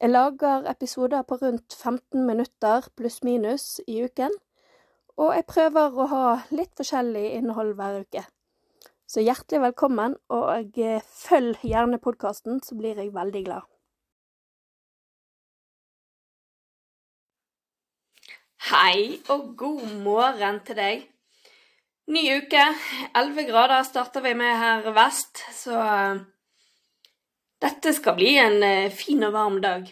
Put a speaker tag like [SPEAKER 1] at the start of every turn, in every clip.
[SPEAKER 1] Jeg lager episoder på rundt 15 minutter pluss-minus i uken, og jeg prøver å ha litt forskjellig innhold hver uke. Så hjertelig velkommen, og eh, følg gjerne podkasten, så blir jeg veldig glad. Hei og god morgen til deg. Ny uke. 11 grader starter vi med her vest, så dette skal bli en uh, fin og varm dag.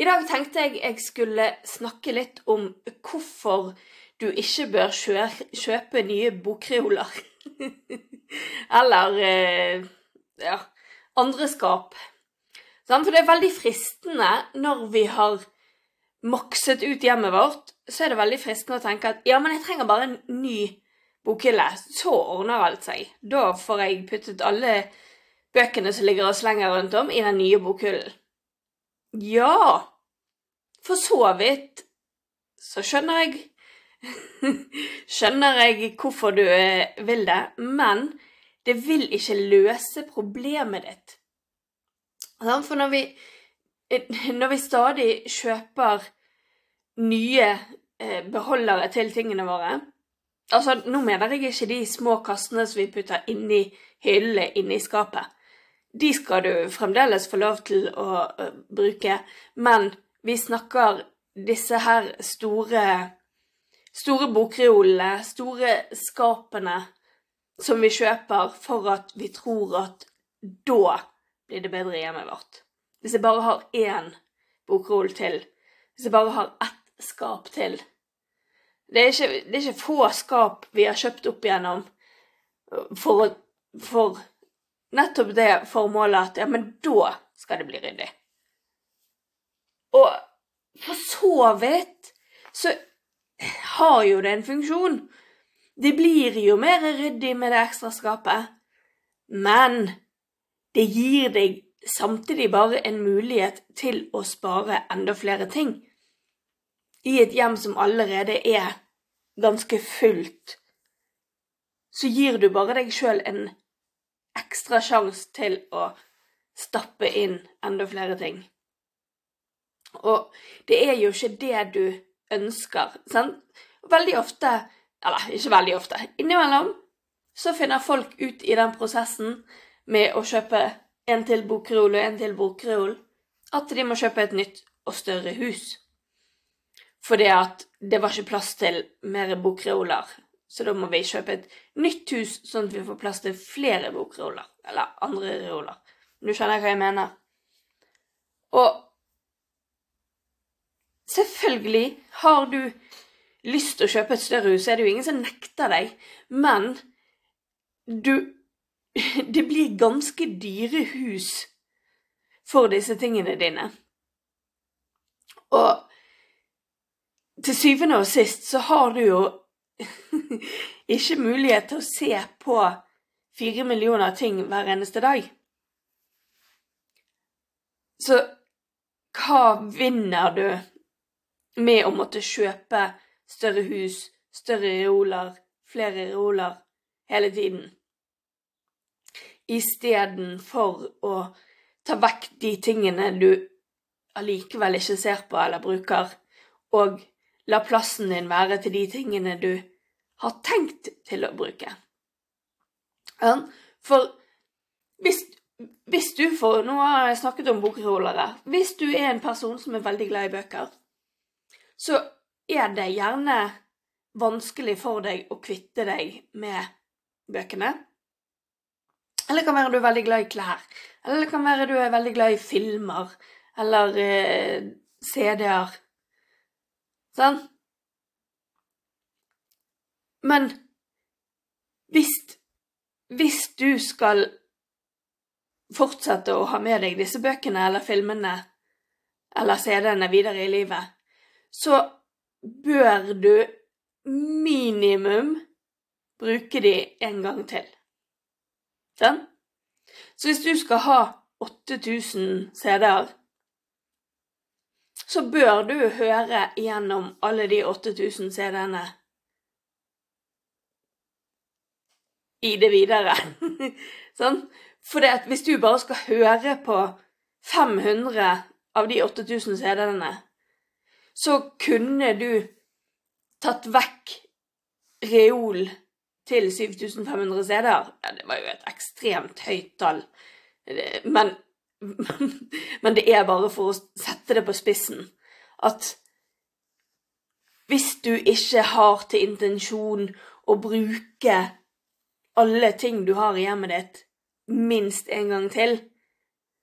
[SPEAKER 1] I dag tenkte jeg jeg skulle snakke litt om hvorfor du ikke bør kjøpe nye bokreoler. Eller eh, ja, andre skap. For det er veldig fristende når vi har makset ut hjemmet vårt, så er det veldig fristende å tenke at ja, men jeg trenger bare en ny bokhylle, så ordner alt seg. Da får jeg puttet alle bøkene som ligger og slenger rundt om, i den nye bokhyllen. Ja, for så vidt så skjønner jeg skjønner jeg hvorfor du eh, vil det, men det vil ikke løse problemet ditt. For når vi, eh, når vi stadig kjøper nye eh, beholdere til tingene våre Altså, nå mener jeg ikke de små kassene som vi putter inni hyllene inni skapet. De skal du fremdeles få lov til å bruke, men vi snakker disse her store store bokreolene, store skapene som vi kjøper for at vi tror at da blir det bedre i hjemmet vårt. Hvis jeg bare har én bokreol til, hvis jeg bare har ett skap til det er, ikke, det er ikke få skap vi har kjøpt opp igjennom for, for nettopp det formålet at ja, men da skal det bli ryddig. Og for så vidt så har jo det en funksjon. Det blir jo mer ryddig med det ekstra skapet. Men det gir deg samtidig bare en mulighet til å spare enda flere ting. I et hjem som allerede er ganske fullt, så gir du bare deg sjøl en ekstra sjanse til å stappe inn enda flere ting. Og det er jo ikke det du ønsker. Sant? Veldig ofte, eller ikke veldig ofte, innimellom så finner folk ut i den prosessen med å kjøpe en til bokreol og en til bokreol, at de må kjøpe et nytt og større hus. Fordi at det var ikke plass til mer bokreoler, så da må vi kjøpe et nytt hus sånn at vi får plass til flere bokreoler, eller andre reoler. Du skjønner hva jeg mener. Og Selvfølgelig har du lyst til å kjøpe et større hus, så er det jo ingen som nekter deg, men du Det blir ganske dyre hus for disse tingene dine. Og til syvende og sist så har du jo ikke mulighet til å se på fire millioner ting hver eneste dag. Så hva vinner du med å måtte kjøpe større hus, større reoler, flere reoler hele tiden. Istedenfor å ta vekk de tingene du allikevel ikke ser på eller bruker, og la plassen din være til de tingene du har tenkt til å bruke. For hvis, hvis du får Nå har jeg snakket om bokrullere. Hvis du er en person som er veldig glad i bøker, så er det gjerne vanskelig for deg å kvitte deg med bøkene. Eller det kan være du er veldig glad i klær. Eller det kan være du er veldig glad i filmer. Eller eh, CD-er. Sånn? Men hvis, hvis du skal fortsette å ha med deg disse bøkene eller filmene eller CD-ene videre i livet, så bør du minimum bruke de en gang til. Sånn? Så hvis du skal ha 8000 CD-er, så bør du høre gjennom alle de 8000 CD-ene i det videre. sånn? For hvis du bare skal høre på 500 av de 8000 CD-ene, så kunne du tatt vekk reol til 7500 CD-er. Ja, det var jo et ekstremt høyt tall. Men, men det er bare for å sette det på spissen at hvis du ikke har til intensjon å bruke alle ting du har i hjemmet ditt, minst en gang til,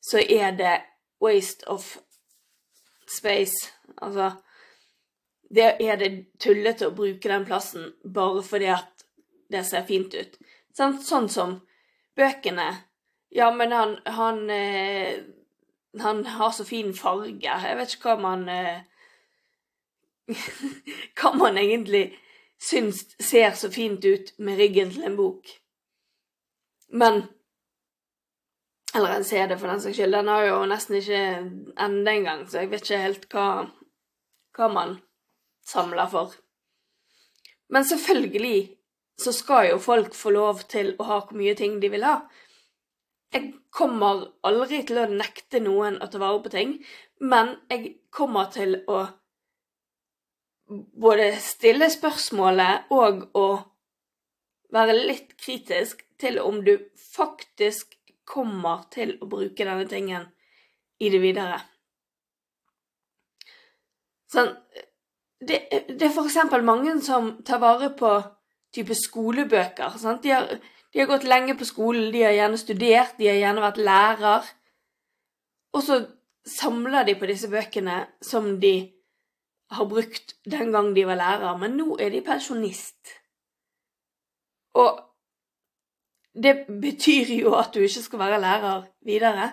[SPEAKER 1] så er det waste of space. Altså Det er det tullete å bruke den plassen bare fordi at det ser fint ut. Sånn, sånn som bøkene. Ja, men han, han eh, Han har så fin farge. Jeg vet ikke hva man eh, Hva man egentlig syns ser så fint ut med ryggen til en bok. Men Eller en CD, for den saks skyld. Den har jo nesten ikke ende engang, så jeg vet ikke helt hva, hva man samler for. Men selvfølgelig så skal jo folk få lov til å ha hvor mye ting de vil ha. Jeg kommer aldri til å nekte noen å ta vare på ting, men jeg kommer til å både stille spørsmålet og å være litt kritisk til om du faktisk kommer til å bruke denne tingen i det videre. Sånn det, det er eksempel mange som tar vare på type skolebøker. De har, de har gått lenge på skolen, de har gjerne studert, de har gjerne vært lærer. Og så samler de på disse bøkene som de har brukt den gang de var lærer, men nå er de pensjonist. Og det betyr jo at du ikke skal være lærer videre.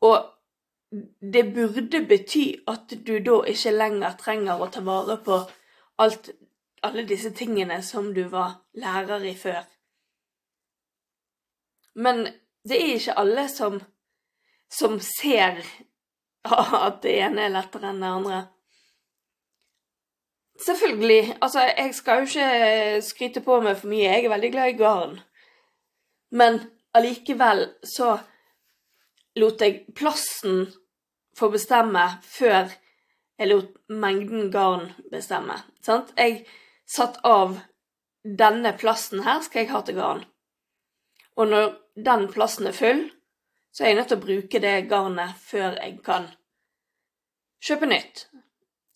[SPEAKER 1] Og det burde bety at du da ikke lenger trenger å ta vare på alt, alle disse tingene som du var lærer i før. Men det er ikke alle som, som ser at det ene er lettere enn det andre. Selvfølgelig. Altså, jeg skal jo ikke skryte på meg for mye. Jeg er veldig glad i garn. Men allikevel så lot jeg plassen få bestemme før jeg lot mengden garn bestemme. Sant? Jeg satt av denne plassen her skal jeg ha til garn. Og når den plassen er full, så er jeg nødt til å bruke det garnet før jeg kan kjøpe nytt.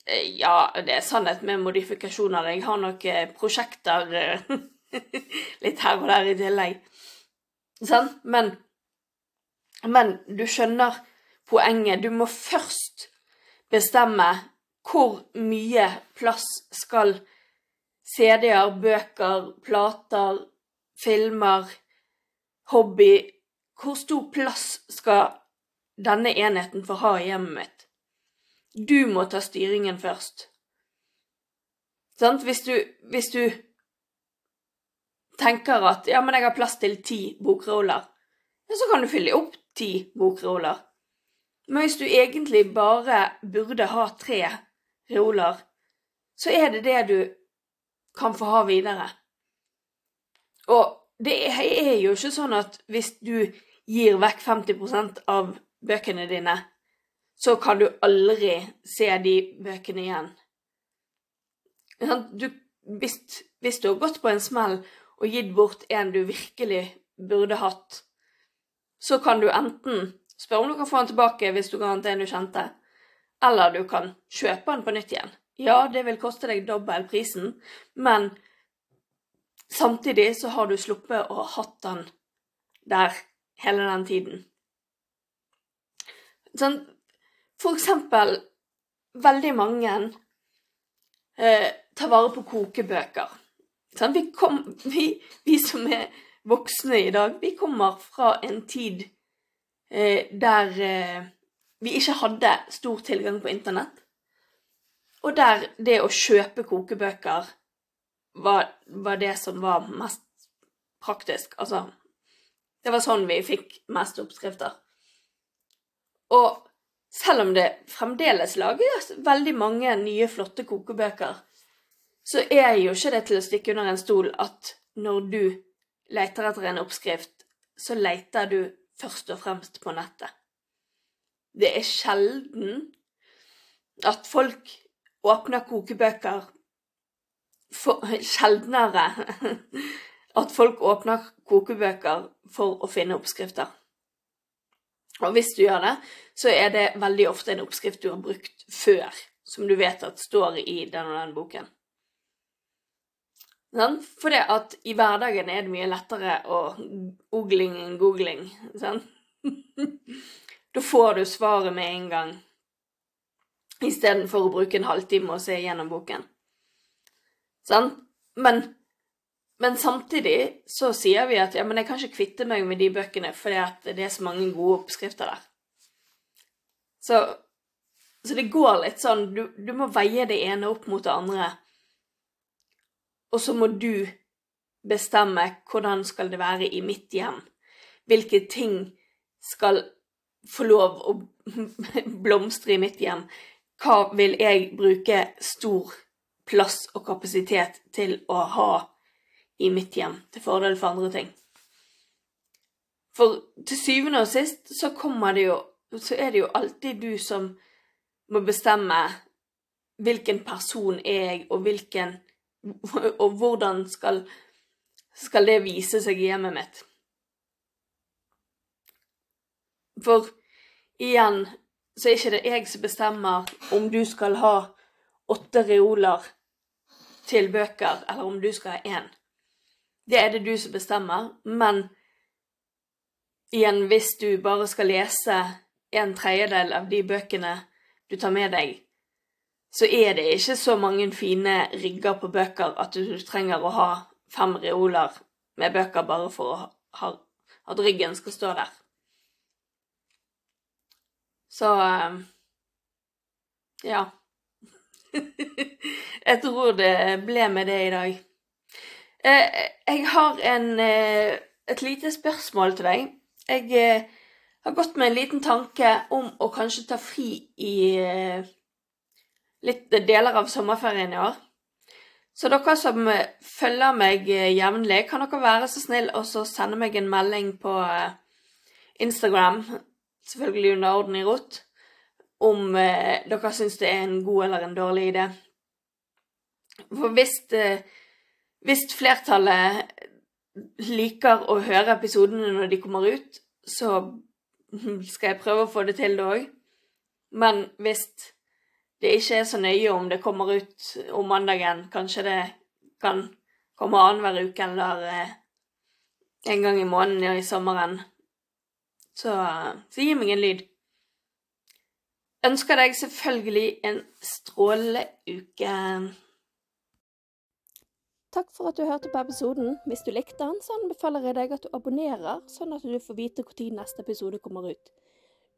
[SPEAKER 1] Eh, ja, det er sannhet med modifikasjoner. Jeg har nok eh, prosjekter eh, litt her og der i tillegg. Sånn? Men, men du skjønner poenget. Du må først bestemme hvor mye plass skal CD-er, bøker, plater, filmer, hobby Hvor stor plass skal denne enheten få ha i hjemmet mitt? Du må ta styringen først. Sant? Hvis du, hvis du tenker at ja, men jeg har plass til ti bokroller, ja, så kan du fylle opp ti bokroller. Men hvis du egentlig bare burde ha tre reoler, så er det det du kan få ha videre. Og det er jo ikke sånn at hvis du gir vekk 50% av bøkene dine, så kan du aldri se de bøkene igjen. Du, hvis, hvis, du har gått på en smell og gitt bort en du virkelig burde hatt, så kan du enten spørre om du kan få den tilbake hvis du ga den til en du kjente, eller du kan kjøpe den på nytt igjen. Ja, det vil koste deg dobbel prisen, men samtidig så har du sluppet å ha hatt den der hele den tiden. Sånn, for eksempel veldig mange eh, tar vare på kokebøker. Vi, kom, vi, vi, som er voksne i dag, vi kommer fra en tid eh, der eh, vi ikke hadde stor tilgang på internett. Og der det å kjøpe kokebøker var, var det som var mest praktisk. Altså Det var sånn vi fikk mest oppskrifter. Og selv om det fremdeles lages veldig mange nye, flotte kokebøker, så er jo ikke det til å stikke under en stol at når du leter etter en oppskrift, så leter du først og fremst på nettet. Det er sjelden at folk åpner kokebøker for, Sjeldnere at folk åpner kokebøker for å finne oppskrifter. Og hvis du gjør det, så er det veldig ofte en oppskrift du har brukt før, som du vet at står i den og den boken. Sånn? For det at i hverdagen er det mye lettere å ogling enn googling. Sant? da får du svaret med en gang, istedenfor å bruke en halvtime og se gjennom boken. Sant? Men, men, samtidig så sier vi at ja, men jeg kan ikke kvitte meg med de bøkene fordi at det er så mange gode oppskrifter der. Så, så det går litt sånn du, du må veie det ene opp mot det andre. Og så må du bestemme hvordan skal det være i mitt hjem. Hvilke ting skal få lov å blomstre i mitt hjem. Hva vil jeg bruke stor plass og kapasitet til å ha i mitt hjem, til fordel for andre ting? For til syvende og sist så kommer det jo Så er det jo alltid du som må bestemme hvilken person er jeg, og hvilken Og hvordan skal, skal det vise seg i hjemmet mitt? For igjen så er ikke det jeg som bestemmer om du skal ha åtte reoler til bøker, eller om du skal ha én. Det er det du som bestemmer, men igjen, hvis du bare skal lese en tredjedel av de bøkene du tar med deg, så er det ikke så mange fine rigger på bøker at du trenger å ha fem reoler med bøker bare for å ha, at ryggen skal stå der. Så eh, ja. Jeg tror det ble med det i dag. Eh, jeg har en, eh, et lite spørsmål til deg. Jeg har gått med en liten tanke om å kanskje ta fri i litt deler av sommerferien i år. Så dere som eh, følger meg eh, jevnlig, kan dere være så snill å sende meg en melding på eh, Instagram, selvfølgelig under orden i rot, om dere syns det er en god eller en dårlig idé. For hvis, hvis flertallet liker å høre episodene når de kommer ut, så skal jeg prøve å få det til, det òg. Men hvis det ikke er så nøye om det kommer ut om mandagen. Kanskje det kan komme annenhver uke eller eh, en gang i måneden i sommeren. Så, så gi meg en lyd. Ønsker deg selvfølgelig en strålende uke.
[SPEAKER 2] Takk for at du hørte på episoden. Hvis du likte den, så anbefaler jeg deg at du abonnerer, sånn at du får vite når neste episode kommer ut.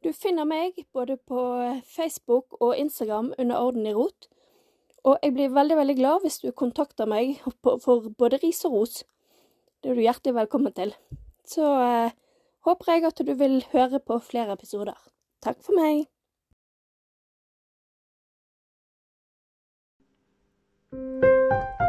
[SPEAKER 2] Du finner meg både på Facebook og Instagram under Orden i rot. Og jeg blir veldig, veldig glad hvis du kontakter meg for både ris og ros. Det er du hjertelig velkommen til. Så eh, håper jeg at du vil høre på flere episoder. Takk for meg. thank